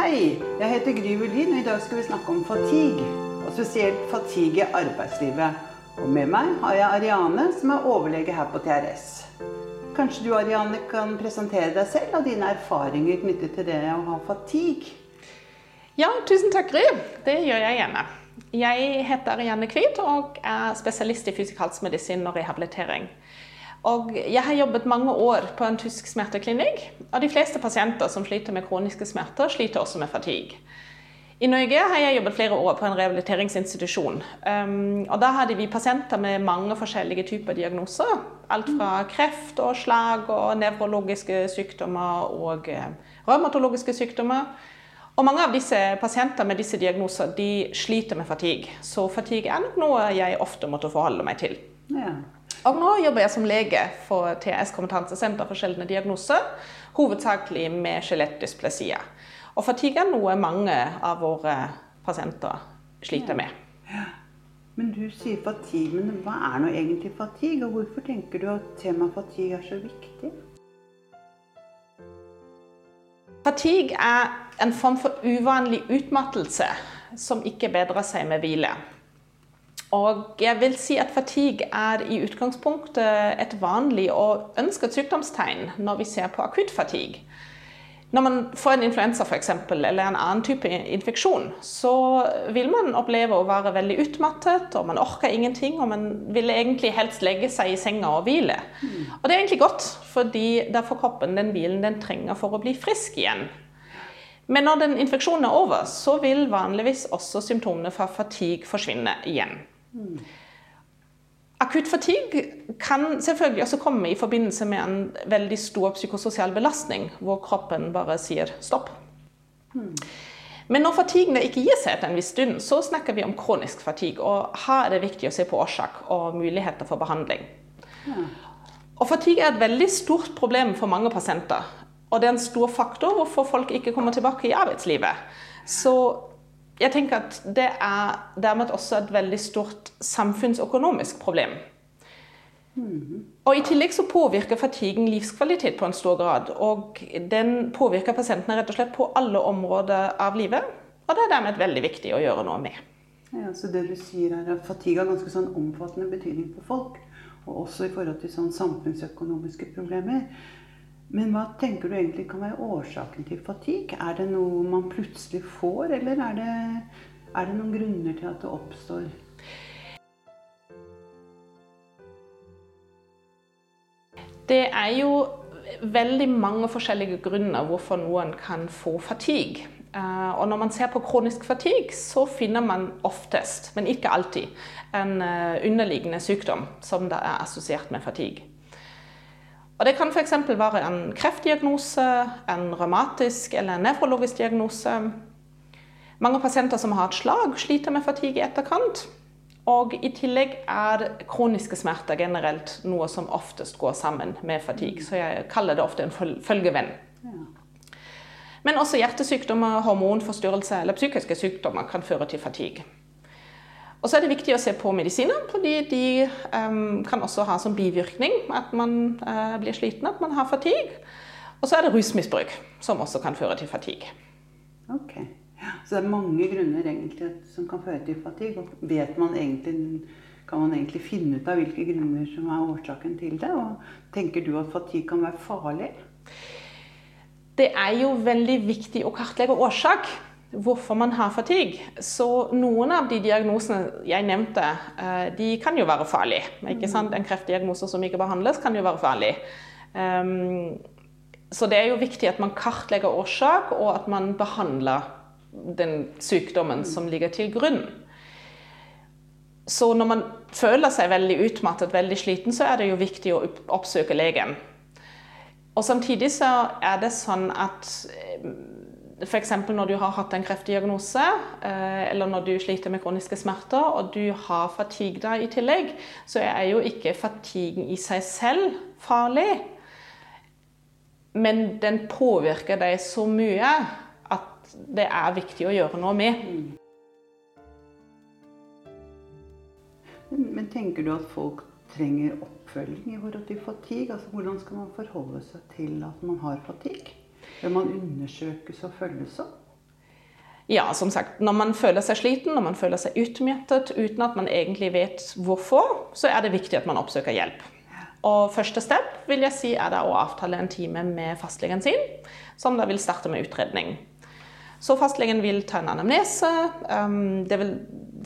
Hei, jeg heter Gry Wulin, og i dag skal vi snakke om fatigue. Og spesielt fatigue i arbeidslivet. Og med meg har jeg Ariane, som er overlege her på TRS. Kanskje du Ariane, kan presentere deg selv og dine erfaringer knyttet til det å ha fatigue? Ja, tusen takk, Gry. Det gjør jeg gjerne. Jeg heter Ariane Kvit og er spesialist i fysikalsmedisin og rehabilitering. Og jeg har jobbet mange år på en tysk smerteklinikk, og de fleste pasienter som sliter med kroniske smerter, sliter også med fatigue. I Norge har jeg jobbet flere år på en rehabiliteringsinstitusjon. Um, og Da hadde vi pasienter med mange forskjellige typer diagnoser. Alt fra kreft og slag og nevrologiske sykdommer og uh, revmatologiske sykdommer. Og Mange av disse pasienter med disse diagnoser de sliter med fatigue. Så fatigue er nok noe jeg ofte måtte forholde meg til. Ja. Og nå jobber jeg som lege for TAS Kompetansesenter for sjeldne diagnoser, hovedsakelig med skjelettdysplasia. Og fatigue er noe mange av våre pasienter sliter med. Ja. Men du sier fatigue, men hva er nå egentlig fatigue? Og hvorfor tenker du at temaet fatigue er så viktig? Fatigue er en form for uvanlig utmattelse som ikke bedrer seg med hvile. Og jeg vil si at fatigue er i utgangspunktet et vanlig og ønsket sykdomstegn når vi ser på akutt fatigue. Når man får en influensa for eksempel, eller en annen type infeksjon, så vil man oppleve å være veldig utmattet, og man orker ingenting, og man vil egentlig helst legge seg i senga og hvile. Og det er egentlig godt, fordi da får kroppen den hvilen den trenger for å bli frisk igjen. Men når den infeksjonen er over, så vil vanligvis også symptomene fra fatigue forsvinne igjen. Akutt fatigue kan selvfølgelig også komme i forbindelse med en veldig stor psykososial belastning, hvor kroppen bare sier stopp. Men når fatiguen ikke gir seg etter en viss stund, så snakker vi om kronisk fatigue. Og her er det viktig å se på årsak og muligheter for behandling. Og Fatigue er et veldig stort problem for mange pasienter. Og det er en stor faktor hvorfor folk ikke kommer tilbake i arbeidslivet. Så jeg tenker at det er dermed også et veldig stort samfunnsøkonomisk problem. Mm. Og I tillegg så påvirker fatiguen livskvalitet på en stor grad. Og den påvirker pasientene rett og slett på alle områder av livet. Og det er dermed veldig viktig å gjøre noe med. Ja, så det du sier er at Fatigue har ganske sånn omfattende betydning for folk. Og også i forhold til sånn samfunnsøkonomiske problemer. Men hva tenker du egentlig kan være årsaken til fatigue? Er det noe man plutselig får, eller er det, er det noen grunner til at det oppstår? Det er jo veldig mange forskjellige grunner hvorfor noen kan få fatigue. Eh, og når man ser på kronisk fatigue, så finner man oftest, men ikke alltid, en eh, underliggende sykdom som er assosiert med fatigue. Og Det kan f.eks. være en kreftdiagnose, en revmatisk eller en nefrologisk diagnose. Mange pasienter som har et slag, sliter med fatigue i etterkant. Og I tillegg er kroniske smerter generelt noe som oftest går sammen med fatigue. Så jeg kaller det ofte en følgevenn. Men også hjertesykdommer, hormonforstyrrelser eller psykiske sykdommer kan føre til fatigue. Og så er det viktig å se på medisiner, fordi de um, kan også ha som bivirkning at man uh, blir sliten, at man har fatigue. Og så er det rusmisbruk, som også kan føre til fatigue. Ok, Så det er mange grunner egentlig som kan føre til fatigue. Og vet man egentlig, kan man egentlig finne ut av hvilke grunner som er årsaken til det? Og tenker du at fatigue kan være farlig? Det er jo veldig viktig å kartlegge årsak hvorfor man har fatigue. Så noen av de diagnosene jeg nevnte, eh, de kan jo være farlige. Ikke sant? En kreftdiagnose som ikke behandles, kan jo være farlig. Um, så det er jo viktig at man kartlegger årsak, og at man behandler den sykdommen som ligger til grunn. Så når man føler seg veldig utmattet, veldig sliten, så er det jo viktig å oppsøke legen. Og samtidig så er det sånn at F.eks. når du har hatt en kreftdiagnose, eh, eller når du sliter med kroniske smerter, og du har fatigue i tillegg, så er jo ikke fatiguen i seg selv farlig. Men den påvirker deg så mye at det er viktig å gjøre noe med. Men tenker du at folk trenger oppfølging i forhold til fatigue? Altså, hvordan skal man forholde seg til at man har fatigue? Bør man undersøkes og følges opp? Ja, som sagt, når man føler seg sliten, når man føler seg utmattet uten at man egentlig vet hvorfor, så er det viktig at man oppsøker hjelp. Og første step vil jeg si er da å avtale en time med fastlegen sin, som da vil starte med utredning. Så fastlegen vil ta en anamnese. Um, det vil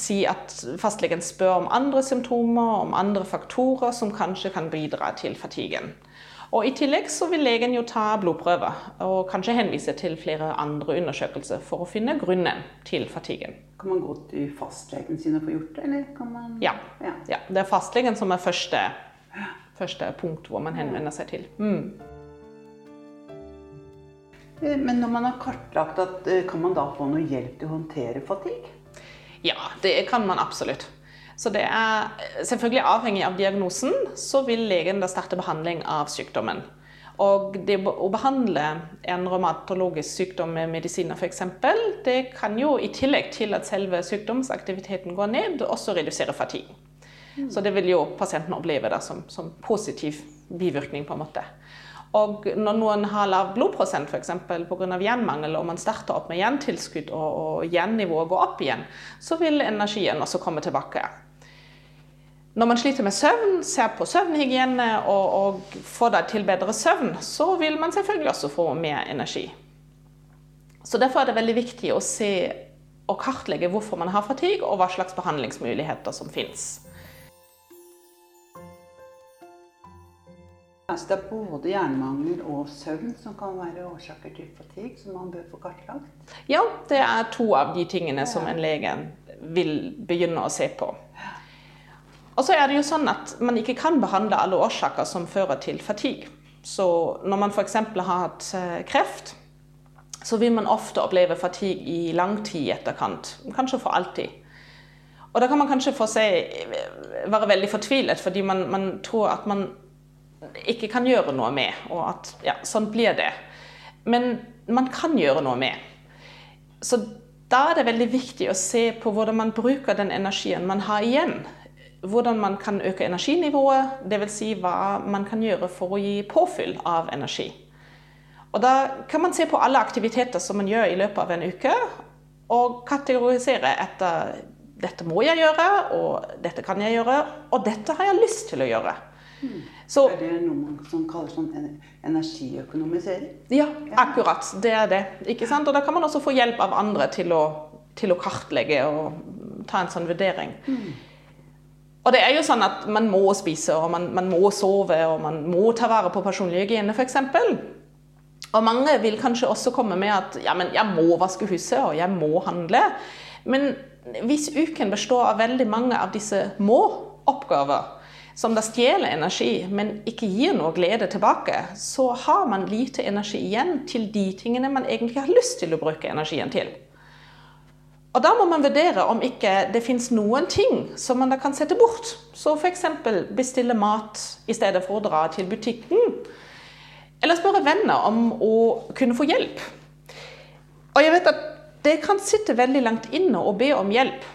si at fastlegen spør om andre symptomer, om andre faktorer som kanskje kan bidra til fatiguen. Og I tillegg så vil legen jo ta blodprøver og kanskje henvise til flere andre undersøkelser for å finne grunnen til fatiguen. Kan man gå til fastlegen sin og få gjort det, eller kan man Ja. ja. ja. Det er fastlegen som er første, første punkt hvor man henvender seg til. Mm. Eh, men når man har kartlagt, eh, kan man da få noe hjelp til å håndtere fatigue? Ja, det kan man absolutt. Så det er selvfølgelig avhengig av diagnosen, så vil legen da starte behandling av sykdommen. Og det å behandle en revmatologisk sykdom med medisiner f.eks., det kan jo i tillegg til at selve sykdomsaktiviteten går ned, også redusere fatigue. Mm. Så det vil jo pasienten oppleve da som, som positiv bivirkning, på en måte. Og når noen har lav blodprosent f.eks. pga. jernmangel, og man starter opp med jerntilskudd og, og jernnivået går opp igjen, så vil energien også komme tilbake. Når man sliter med søvn, ser på søvnhygiene og, og får deg til bedre søvn, så vil man selvfølgelig også få mer energi. Så Derfor er det veldig viktig å se og kartlegge hvorfor man har fatigue, og hva slags behandlingsmuligheter som finnes. Altså det er både jernmangel og søvn som kan være årsaker til fatigue, som man bør få kartlagt? Ja, det er to av de tingene som en lege vil begynne å se på. Og så er det jo sånn at man ikke kan behandle alle årsaker som fører til fatigue. Så når man f.eks. har hatt eh, kreft, så vil man ofte oppleve fatigue i lang tid i etterkant. Kanskje for alltid. Og da kan man kanskje få seg være veldig fortvilet, fordi man, man tror at man ikke kan gjøre noe med. Og at ja, sånn blir det. Men man kan gjøre noe med. Så da er det veldig viktig å se på hvordan man bruker den energien man har igjen. Hvordan man kan øke energinivået, dvs. Si hva man kan gjøre for å gi påfyll av energi. Og Da kan man se på alle aktiviteter som man gjør i løpet av en uke, og kategorisere etter dette må jeg gjøre, og dette kan jeg gjøre, og dette har jeg lyst til å gjøre. Så, er det noe man som kaller sånn energiøkonomisering? Ja, akkurat. Det er det. Ikke sant? Og da kan man også få hjelp av andre til å, til å kartlegge og ta en sånn vurdering. Mm. Og det er jo sånn at man må spise, og man, man må sove, og man må ta vare på personlig hygiene, f.eks. Og mange vil kanskje også komme med at ja, men jeg må vaske huset, og jeg må handle. Men hvis uken består av veldig mange av disse må-oppgaver, som da stjeler energi, men ikke gir noe glede tilbake, så har man lite energi igjen til de tingene man egentlig har lyst til å bruke energien til. Og da må man vurdere om ikke det fins noen ting som man da kan sette bort. Så f.eks. bestille mat i stedet for å dra til butikken. Eller spørre venner om å kunne få hjelp. Og jeg vet at det kan sitte veldig langt inne å be om hjelp.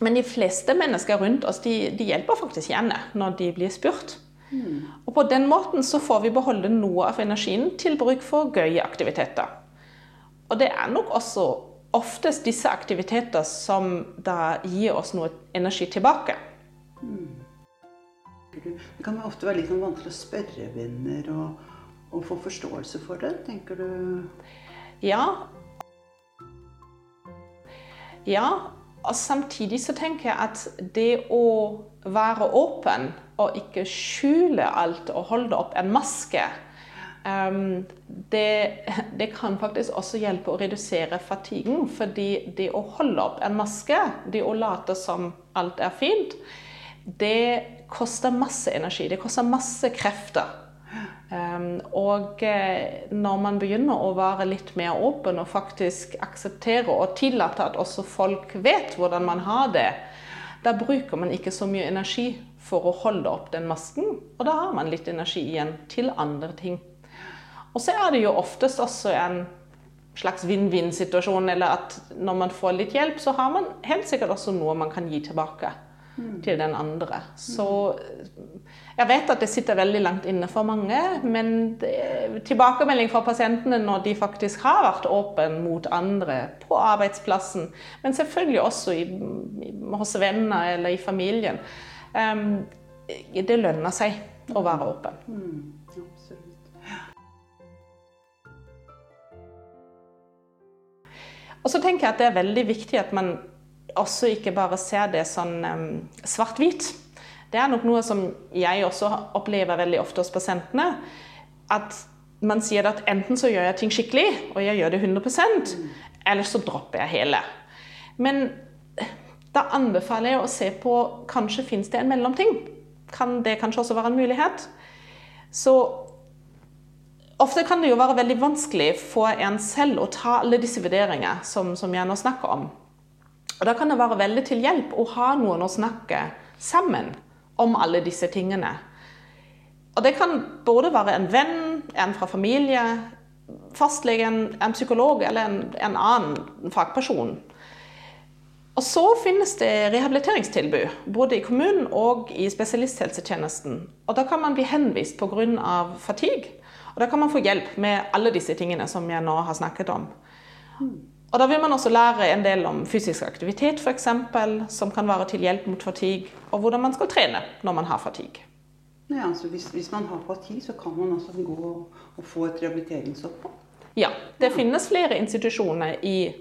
Men de fleste mennesker rundt oss de, de hjelper faktisk gjerne når de blir spurt. Mm. Og på den måten så får vi beholde noe av energien til bruk for gøye aktiviteter. Og det er nok også oftest disse aktiviteter som da gir oss noe energi tilbake. Mm. Det kan ofte være litt sånn vanskelig å spørre venner og, og få forståelse for det, tenker du? Ja. Ja, og samtidig så tenker jeg at det å være åpen og ikke skjule alt og holde opp en maske, det, det, kan faktisk også hjelpe å redusere fatiguen. Fordi det å holde opp en maske, det å late som alt er fint, det koster masse energi. Det koster masse krefter. Um, og eh, når man begynner å være litt mer åpen og faktisk akseptere og tillate at også folk vet hvordan man har det, da bruker man ikke så mye energi for å holde opp den masken. Og da har man litt energi igjen til andre ting. Og så er det jo oftest også en slags vinn-vinn-situasjon, eller at når man får litt hjelp, så har man helt sikkert også noe man kan gi tilbake. til den andre. Så jeg vet at det sitter veldig langt inne for mange, men det, tilbakemelding fra pasientene når de faktisk har vært åpen mot andre på arbeidsplassen, men selvfølgelig også i, hos venner eller i familien, um, det lønner seg å være åpen. Mm, Og så tenker jeg at det er veldig viktig at man også ikke bare ser det sånn um, svart-hvit. Det er nok noe som jeg også opplever veldig ofte hos pasientene. At man sier at enten så gjør jeg ting skikkelig, og jeg gjør det 100% eller så dropper jeg hele. Men da anbefaler jeg å se på kanskje finnes det en mellomting. Kan det kanskje også være en mulighet? Så Ofte kan det jo være veldig vanskelig for en selv å ta alle disse vurderinger som, som jeg nå snakker om. Og Da kan det være veldig til hjelp å ha noen å snakke sammen om alle disse tingene. Og Det kan både være en venn, en fra familie, fastlegen, en psykolog eller en, en annen fagperson. Og så finnes det rehabiliteringstilbud, både i kommunen og i spesialisthelsetjenesten. Og Da kan man bli henvist pga. fatigue og Da kan man få hjelp med alle disse tingene som jeg nå har snakket om. Og Da vil man også lære en del om fysisk aktivitet, f.eks., som kan være til hjelp mot fatigue, og hvordan man skal trene når man har fatigue. Ja, altså hvis, hvis man har fatigue, så kan man også gå og, og få et rehabiliteringsopphold? Ja, det finnes flere institusjoner i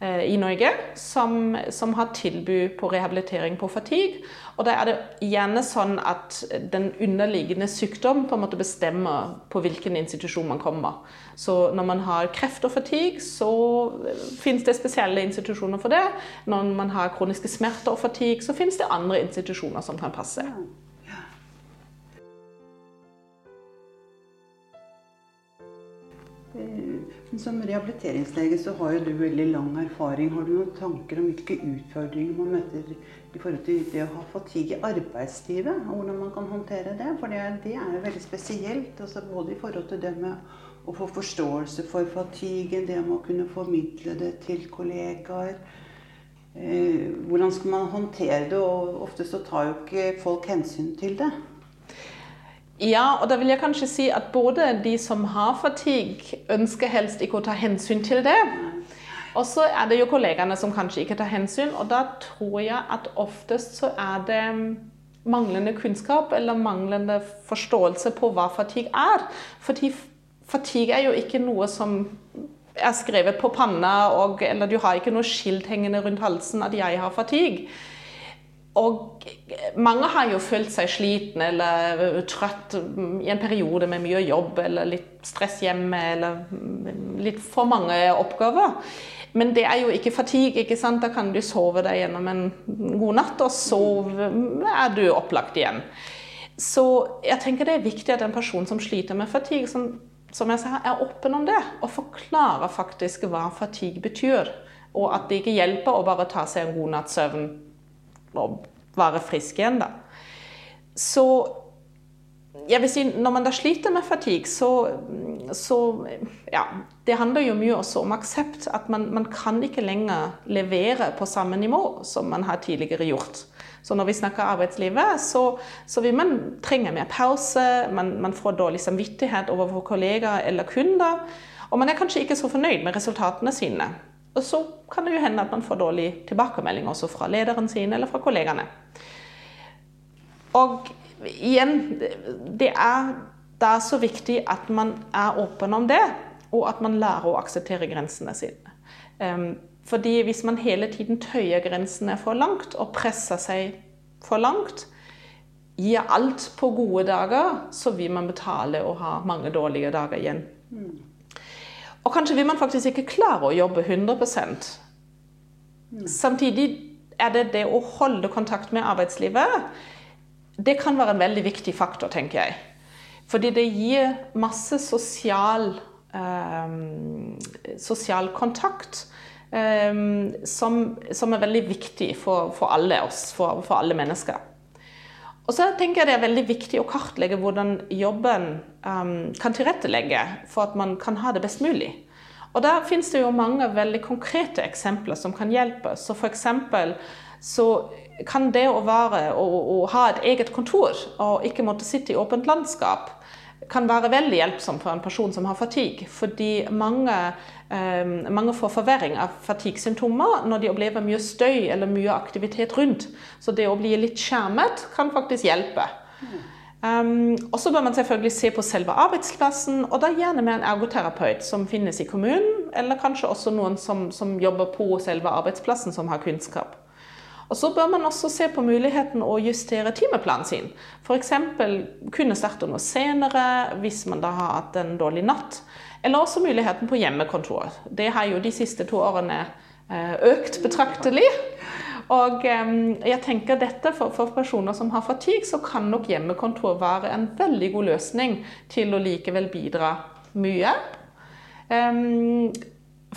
i Norge som, som, har tilbud på rehabilitering på fatigue. Og da er det gjerne sånn at den underliggende sykdom på en måte bestemmer på hvilken institusjon man kommer. Så når man har kreft og fatigue, så eh, finnes det spesielle institusjoner for det. Når man har kroniske smerter og fatigue, så finnes det andre institusjoner som kan passe. Som rehabiliteringslege så har jo du veldig lang erfaring. Har du noen tanker om hvilke utfordringer man møter i forhold til det å ha fatigue i arbeidslivet? Og hvordan man kan håndtere det? For det, det er jo veldig spesielt. Altså både i forhold til det med å få forståelse for fatigue, det med å kunne formidle det til kollegaer. Eh, hvordan skal man håndtere det? Og ofte så tar jo ikke folk hensyn til det. Ja, og da vil jeg kanskje si at både de som har fatigue, ønsker helst ikke å ta hensyn til det. Og så er det jo kollegene som kanskje ikke tar hensyn, og da tror jeg at oftest så er det manglende kunnskap eller manglende forståelse på hva fatigue er. Fordi fatigue er jo ikke noe som er skrevet på panna, og, eller du har ikke noe skilt hengende rundt halsen at 'jeg har fatigue'. Og mange har jo følt seg sliten eller trøtt i en periode med mye jobb eller litt stress hjemme eller litt for mange oppgaver. Men det er jo ikke fatigue. ikke sant? Da kan du sove deg gjennom en god natt, og så er du opplagt igjen. Så jeg tenker det er viktig at en person som sliter med fatigue, som, som jeg sa, er åpen om det. Og forklarer faktisk hva fatigue betyr. Og at det ikke hjelper å bare ta seg en god natts søvn og være frisk igjen, da. Så jeg vil si, når man da sliter med fatigue, så, så ja, Det handler jo mye også om aksept. At man, man, kan ikke lenger levere på samme nivå som man har tidligere gjort. Så når vi snakker arbeidslivet, så, så vil man trenge mer pause, man, man får dårlig samvittighet overfor kollegaer eller kunder. Og man er kanskje ikke så fornøyd med resultatene sine. Og så kan det jo hende at man får dårlig tilbakemelding også fra lederen sin eller fra kollegaene. Og igjen, det er da så viktig at man er åpen om det, og at man lærer å akseptere grensene sine. Ehm, fordi hvis man hele tiden tøyer grensene for langt og presser seg for langt, gir alt på gode dager, så vil man betale og ha mange dårlige dager igjen. Mm. Og kanskje vil man faktisk ikke klare å jobbe 100 Samtidig er det det å holde kontakt med arbeidslivet Det kan være en veldig viktig faktor, tenker jeg. Fordi det gir masse sosial, um, sosial kontakt um, som, som, er veldig viktig for, for alle oss, for, for alle mennesker. Og så tenker jeg det er veldig viktig å kartlegge hvordan jobben um, kan tilrettelegge for at man kan ha det best mulig. Og der finnes det jo mange veldig konkrete eksempler som kan hjelpe. Så f.eks. så kan det å være å, å ha et eget kontor og ikke måtte sitte i åpent landskap, kan være veldig hjelpsomt for en person som har fatigue. Fordi mange, mange får forverring av fatigue-symptomer når de opplever mye støy eller mye aktivitet rundt. Så det å bli litt skjermet kan faktisk hjelpe. Um, og så bør man selvfølgelig se på selve arbeidsplassen, og da gjerne med en ergoterapeut som finnes i kommunen, eller kanskje også noen som, som jobber på selve arbeidsplassen, som har kunnskap. Og Så bør man også se på muligheten å justere timeplanen sin. F.eks. kunne starte noe senere hvis man da har hatt en dårlig natt. Eller også muligheten på hjemmekontor. Det har jo de siste to årene eh, økt betraktelig. Og jeg tenker dette for, for, personer som har fatigue, så kan nok hjemmekontor være en veldig god løsning til å likevel bidra mye.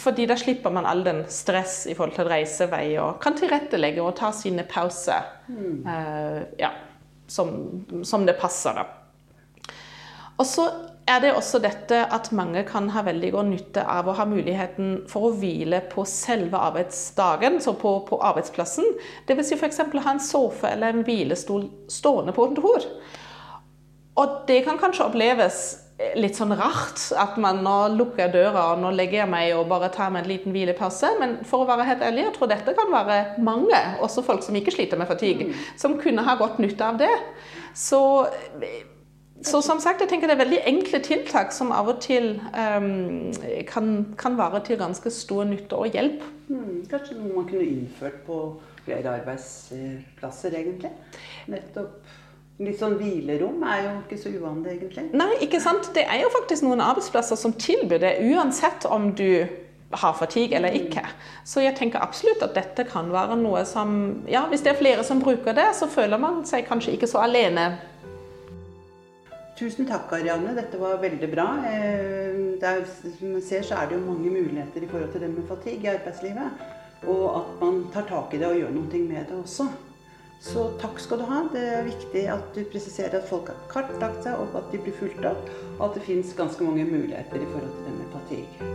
Fordi da slipper man all den stress i forhold til reisevei og kan tilrettelegge og ta sine pauser mm. uh, ja, som, som, det passer. da. Og så er det også dette at mange kan ha veldig god nytte av å ha muligheten for å hvile på selve arbeidsdagen, så på, på arbeidsplassen. Dvs. Si f.eks. ha en sofa eller en hvilestol stående på kontor. Og det kan kanskje oppleves litt sånn rart at man nå lukker døra og nå legger jeg meg og bare tar meg en liten hvilepause. Men for å være helt ærlig, jeg tror dette kan være mange, også folk som ikke sliter med fatigue, mm. som kunne ha godt nytte av det. Så så som sagt, jeg tenker det er veldig enkle tiltak som av og til um, kan, kan, være til ganske stor nytte og hjelp. Mm, kanskje noe man kunne innført på flere arbeidsplasser, egentlig? Nettopp Litt sånn hvilerom er jo ikke så uvanlig, egentlig. Nei, ikke sant. Det er jo faktisk noen arbeidsplasser som tilbyr det, uansett om du har fatigue eller ikke. Så jeg tenker absolutt at dette kan være noe som Ja, hvis det er flere som bruker det, så føler man seg kanskje ikke så alene Tusen takk, Ariane. Dette var veldig bra. Eh, er, som man ser, så er det jo mange muligheter i forhold til det med fatigue i arbeidslivet. Og at man tar tak i det og gjør noe med det også. Så takk skal du ha. Det er viktig at du presiserer at folk har kartlagt seg, og at de blir fulgt opp. Og at det fins ganske mange muligheter i forhold til det med fatigue.